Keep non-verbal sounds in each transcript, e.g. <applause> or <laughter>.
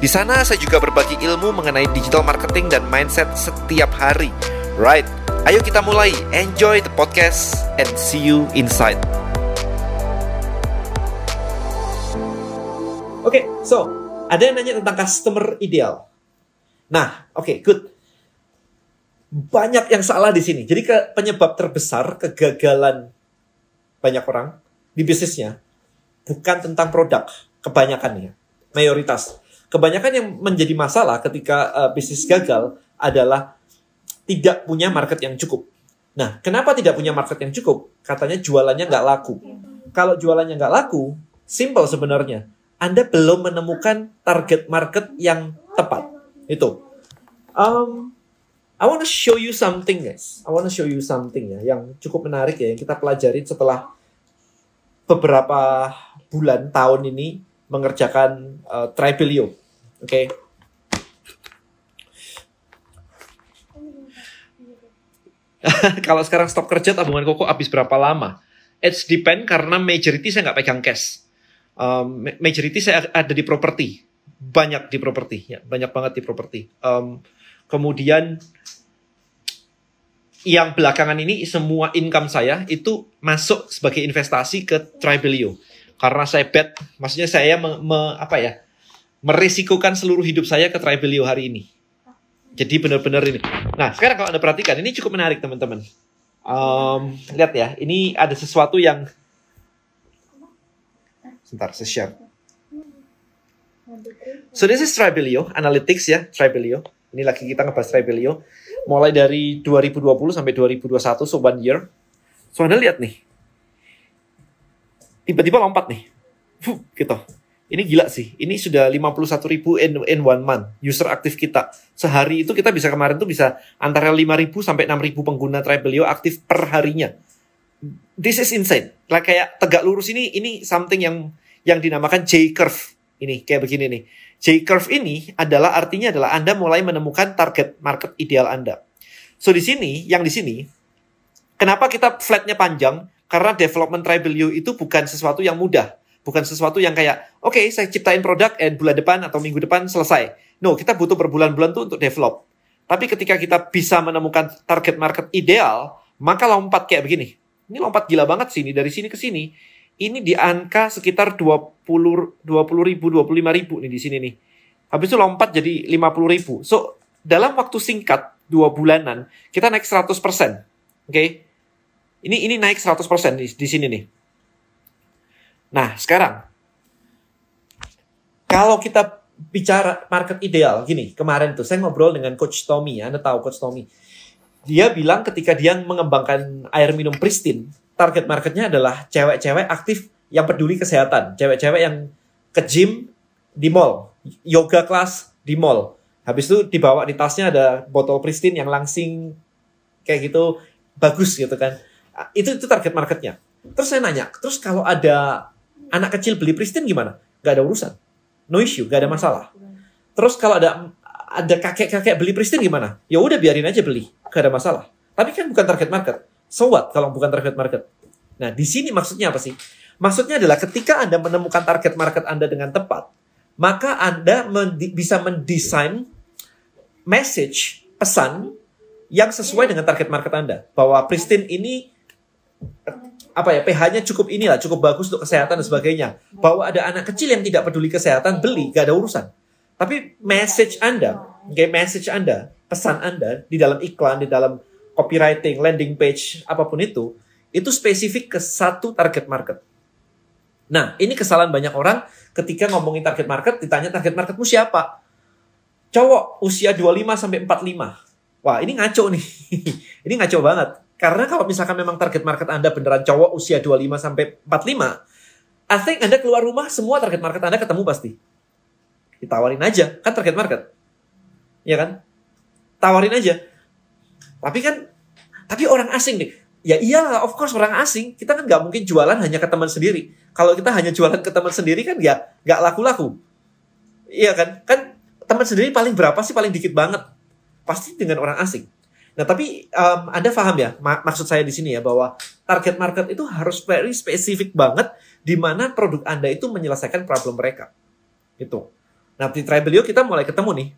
Di sana saya juga berbagi ilmu mengenai digital marketing dan mindset setiap hari. Right, ayo kita mulai. Enjoy the podcast and see you inside. Oke, okay, so ada yang nanya tentang customer ideal. Nah, oke, okay, good. Banyak yang salah di sini. Jadi ke, penyebab terbesar kegagalan banyak orang di bisnisnya bukan tentang produk, kebanyakannya, mayoritas kebanyakan yang menjadi masalah ketika uh, bisnis gagal adalah tidak punya market yang cukup. Nah, kenapa tidak punya market yang cukup? Katanya jualannya nggak laku. Kalau jualannya nggak laku, simple sebenarnya. Anda belum menemukan target market yang tepat. Itu. Um, I want to show you something, guys. I want to show you something ya, yang cukup menarik ya, yang kita pelajari setelah beberapa bulan tahun ini mengerjakan uh. Oke. <laughs> Kalau sekarang stop kerja tabungan koko habis berapa lama? It's depend karena majority saya nggak pegang cash. Um, majority saya ada di properti, banyak di properti, ya, banyak banget di properti. Um, kemudian yang belakangan ini semua income saya itu masuk sebagai investasi ke Tribelio karena saya bet, maksudnya saya me, me, apa ya? Meresikokan seluruh hidup saya ke Tribelio hari ini. Jadi benar-benar ini. Nah, sekarang kalau Anda perhatikan, ini cukup menarik teman-teman. Um, lihat ya, ini ada sesuatu yang... Sebentar, saya share. So this is Tribelio, analytics ya, Tribelio. Ini lagi kita ngebahas Tribelio. Mulai dari 2020 sampai 2021, so one year. So Anda lihat nih. Tiba-tiba lompat nih. Fuh, gitu ini gila sih. Ini sudah 51 ribu in, in one month user aktif kita. Sehari itu kita bisa kemarin tuh bisa antara 5 ribu sampai 6 ribu pengguna Tribelio aktif per harinya. This is insane. Lah kayak tegak lurus ini ini something yang yang dinamakan J curve. Ini kayak begini nih. J curve ini adalah artinya adalah Anda mulai menemukan target market ideal Anda. So di sini, yang di sini, kenapa kita flatnya panjang? Karena development Tribelio itu bukan sesuatu yang mudah Bukan sesuatu yang kayak, oke okay, saya ciptain produk and bulan depan atau minggu depan selesai. No, kita butuh berbulan-bulan tuh untuk develop. Tapi ketika kita bisa menemukan target market ideal, maka lompat kayak begini. Ini lompat gila banget sih, ini dari sini ke sini. Ini di angka sekitar 20, 20 ribu, 25 ribu nih di sini nih. Habis itu lompat jadi 50 ribu. So, dalam waktu singkat, dua bulanan, kita naik 100%. Oke? Okay? Ini ini naik 100% di, di sini nih. Nah, sekarang kalau kita bicara market ideal, gini, kemarin tuh saya ngobrol dengan Coach Tommy, ya, Anda tahu Coach Tommy. Dia bilang ketika dia mengembangkan air minum pristine, target marketnya adalah cewek-cewek aktif yang peduli kesehatan, cewek-cewek yang ke gym di mall, yoga kelas di mall. Habis itu dibawa di tasnya ada botol pristine yang langsing kayak gitu, bagus gitu kan. Itu itu target marketnya. Terus saya nanya, terus kalau ada anak kecil beli pristine gimana? Gak ada urusan. No issue, gak ada masalah. Terus kalau ada ada kakek-kakek beli pristine gimana? Ya udah biarin aja beli, gak ada masalah. Tapi kan bukan target market. So what kalau bukan target market? Nah, di sini maksudnya apa sih? Maksudnya adalah ketika Anda menemukan target market Anda dengan tepat, maka Anda men bisa mendesain message, pesan yang sesuai dengan target market Anda. Bahwa pristine ini apa ya pH-nya cukup inilah cukup bagus untuk kesehatan dan sebagainya. Bahwa ada anak kecil yang tidak peduli kesehatan beli gak ada urusan. Tapi message Anda, okay, message Anda, pesan Anda di dalam iklan, di dalam copywriting, landing page, apa pun itu, itu spesifik ke satu target market. Nah, ini kesalahan banyak orang ketika ngomongin target market, ditanya target marketmu siapa? Cowok usia 25 sampai 45. Wah, ini ngaco nih. <laughs> ini ngaco banget. Karena kalau misalkan memang target market Anda beneran cowok usia 25 sampai 45, I think Anda keluar rumah semua target market Anda ketemu pasti. Ditawarin aja, kan target market. ya kan? Tawarin aja. Tapi kan, tapi orang asing nih. Ya iyalah, of course orang asing. Kita kan nggak mungkin jualan hanya ke teman sendiri. Kalau kita hanya jualan ke teman sendiri kan ya nggak laku-laku. Iya kan? Kan teman sendiri paling berapa sih? Paling dikit banget. Pasti dengan orang asing. Nah, tapi um, Anda paham ya, mak maksud saya di sini ya, bahwa target market itu harus very spesifik banget di mana produk Anda itu menyelesaikan problem mereka. Itu. Nah, di Tribelio kita mulai ketemu nih.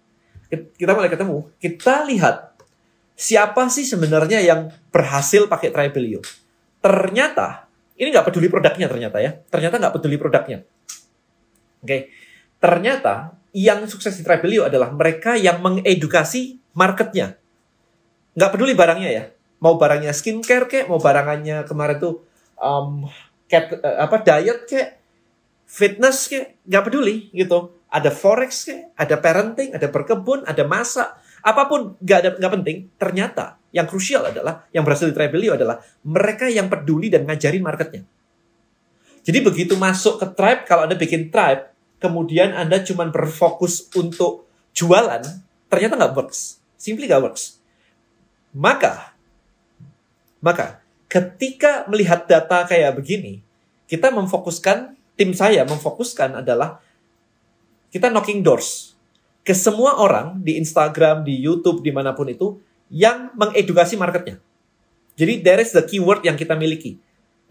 Kita mulai ketemu. Kita lihat siapa sih sebenarnya yang berhasil pakai Tribelio. Ternyata, ini nggak peduli produknya ternyata ya. Ternyata nggak peduli produknya. Oke. Okay. Ternyata yang sukses di Tribelio adalah mereka yang mengedukasi marketnya nggak peduli barangnya ya. Mau barangnya skincare kek mau barangannya kemarin tuh um, cat, uh, apa diet kek fitness kek nggak peduli gitu. Ada forex kek ada parenting ada berkebun ada masak. Apa pun nggak ada nggak penting. Ternyata yang krusial adalah yang berhasil di Tribelio adalah mereka yang peduli dan ngajarin marketnya. Jadi begitu masuk ke tribe kalau anda bikin tribe kemudian anda cuma berfokus untuk jualan ternyata nggak works. Simply nggak works maka, maka ketika melihat data kayak begini, kita memfokuskan, tim saya memfokuskan adalah kita knocking doors ke semua orang di Instagram, di YouTube, di mana pun itu, yang mengedukasi marketnya. Jadi there is the keyword yang kita miliki.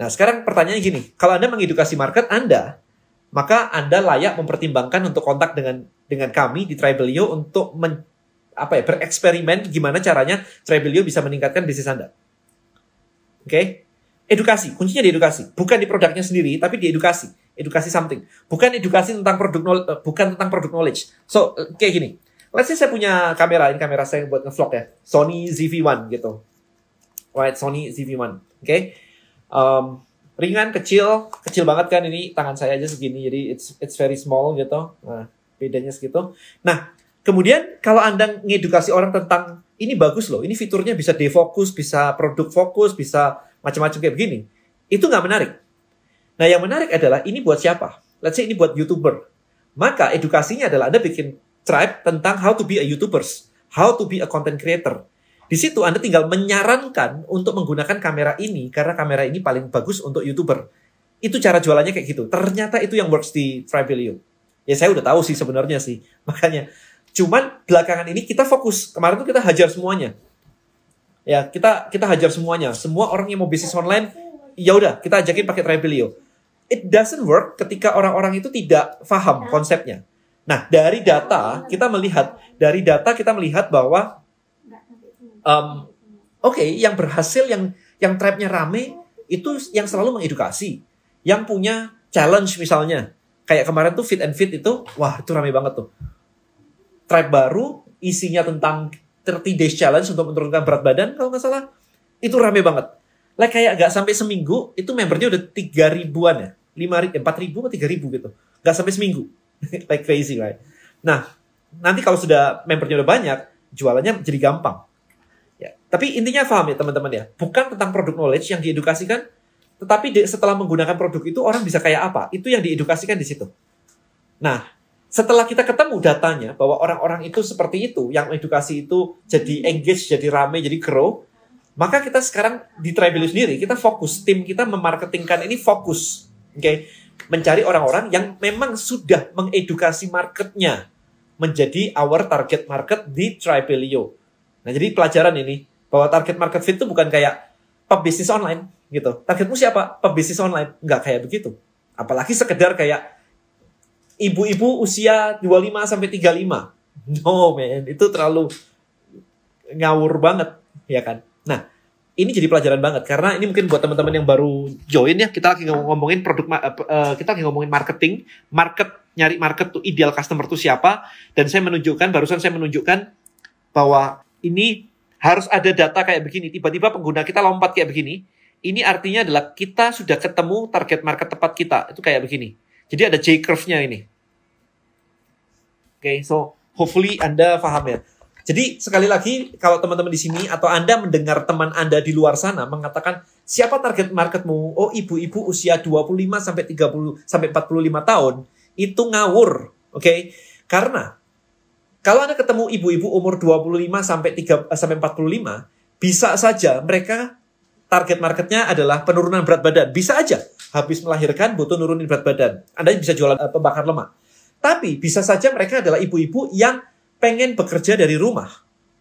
Nah sekarang pertanyaannya gini, kalau Anda mengedukasi market Anda, maka Anda layak mempertimbangkan untuk kontak dengan dengan kami di Tribelio untuk men, apa ya bereksperimen gimana caranya Trebelio bisa meningkatkan bisnis Anda. Oke? Okay? Edukasi, kuncinya di edukasi, bukan di produknya sendiri, tapi di edukasi, edukasi something. Bukan edukasi tentang produk uh, bukan tentang produk knowledge. So, kayak gini. Let's say saya punya kamera, ini kamera saya buat ngevlog ya, Sony ZV-1 gitu. Right, Sony ZV-1. Oke? Okay? Um, ringan, kecil, kecil banget kan ini tangan saya aja segini, jadi it's it's very small gitu. Nah, bedanya segitu. Nah, Kemudian kalau Anda ngedukasi orang tentang ini bagus loh, ini fiturnya bisa defokus, bisa produk fokus, bisa macam-macam kayak begini. Itu nggak menarik. Nah yang menarik adalah ini buat siapa? Let's say ini buat YouTuber. Maka edukasinya adalah Anda bikin tribe tentang how to be a YouTubers, how to be a content creator. Di situ Anda tinggal menyarankan untuk menggunakan kamera ini karena kamera ini paling bagus untuk YouTuber. Itu cara jualannya kayak gitu. Ternyata itu yang works di Tribelio. Ya saya udah tahu sih sebenarnya sih. Makanya Cuman belakangan ini kita fokus. Kemarin tuh kita hajar semuanya. Ya, kita kita hajar semuanya. Semua orang yang mau bisnis online, ya udah, kita ajakin pakai Tribelio. It doesn't work ketika orang-orang itu tidak paham konsepnya. Nah, dari data kita melihat, dari data kita melihat bahwa um, oke, okay, yang berhasil yang yang tribe-nya rame itu yang selalu mengedukasi, yang punya challenge misalnya. Kayak kemarin tuh fit and fit itu, wah itu rame banget tuh tribe baru, isinya tentang 30 days challenge untuk menurunkan berat badan kalau nggak salah. Itu rame banget. Like kayak nggak sampai seminggu, itu membernya udah 3 ribuan ya. 5 4 ribu atau 3 ribu gitu. Nggak sampai seminggu. <laughs> like crazy right. Nah, nanti kalau sudah membernya udah banyak, jualannya jadi gampang. Ya, tapi intinya paham ya teman-teman ya. Bukan tentang produk knowledge yang diedukasikan, tetapi setelah menggunakan produk itu orang bisa kayak apa? Itu yang diedukasikan di situ. Nah, setelah kita ketemu datanya bahwa orang-orang itu seperti itu, yang edukasi itu jadi engage, jadi rame, jadi grow, maka kita sekarang di Tribelio sendiri kita fokus, tim kita memarketingkan ini fokus, oke, okay? mencari orang-orang yang memang sudah mengedukasi marketnya menjadi our target market di Tribelio. Nah jadi pelajaran ini bahwa target market fit itu bukan kayak pebisnis online gitu. Targetmu siapa? Pebisnis online. Nggak kayak begitu. Apalagi sekedar kayak ibu-ibu usia 25 sampai 35. No, man, itu terlalu ngawur banget, ya kan? Nah, ini jadi pelajaran banget karena ini mungkin buat teman-teman yang baru join ya, kita lagi ngomongin produk uh, kita lagi ngomongin marketing, market nyari market tuh ideal customer tuh siapa dan saya menunjukkan barusan saya menunjukkan bahwa ini harus ada data kayak begini, tiba-tiba pengguna kita lompat kayak begini. Ini artinya adalah kita sudah ketemu target market tepat kita. Itu kayak begini. Jadi ada J curve-nya ini okay, so hopefully Anda paham ya. Jadi sekali lagi kalau teman-teman di sini atau Anda mendengar teman Anda di luar sana mengatakan siapa target marketmu? Oh, ibu-ibu usia 25 sampai 30 sampai 45 tahun. Itu ngawur, oke? Okay? Karena Kalau Anda ketemu ibu-ibu umur 25 sampai 3 eh, sampai 45, bisa saja mereka target marketnya adalah penurunan berat badan. Bisa aja habis melahirkan butuh nurunin berat badan. Anda bisa jualan uh, pembakar lemak. Tapi bisa saja mereka adalah ibu-ibu yang pengen bekerja dari rumah,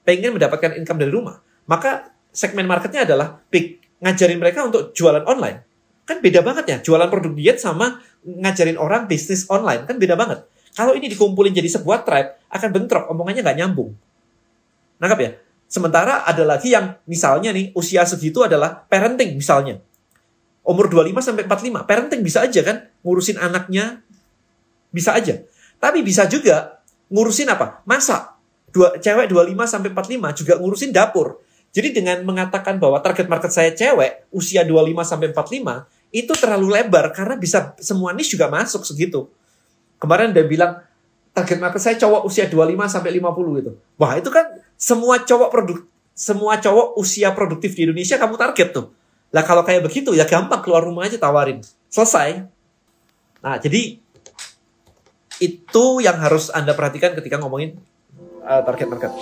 pengen mendapatkan income dari rumah. Maka segmen marketnya adalah pick, ngajarin mereka untuk jualan online. Kan beda banget ya, jualan produk diet sama ngajarin orang bisnis online. Kan beda banget. Kalau ini dikumpulin jadi sebuah tribe, akan bentrok, omongannya nggak nyambung. Nangkap ya? Sementara ada lagi yang misalnya nih, usia segitu adalah parenting misalnya. Umur 25 sampai 45, parenting bisa aja kan? Ngurusin anaknya, bisa aja. Tapi bisa juga ngurusin apa? Masak. Dua, cewek 25 sampai 45 juga ngurusin dapur. Jadi dengan mengatakan bahwa target market saya cewek, usia 25 sampai 45, itu terlalu lebar karena bisa semua niche juga masuk segitu. Kemarin dia bilang target market saya cowok usia 25 sampai 50 gitu. Wah, itu kan semua cowok produk semua cowok usia produktif di Indonesia kamu target tuh. Lah kalau kayak begitu ya gampang keluar rumah aja tawarin. Selesai. Nah, jadi itu yang harus Anda perhatikan ketika ngomongin uh, target market.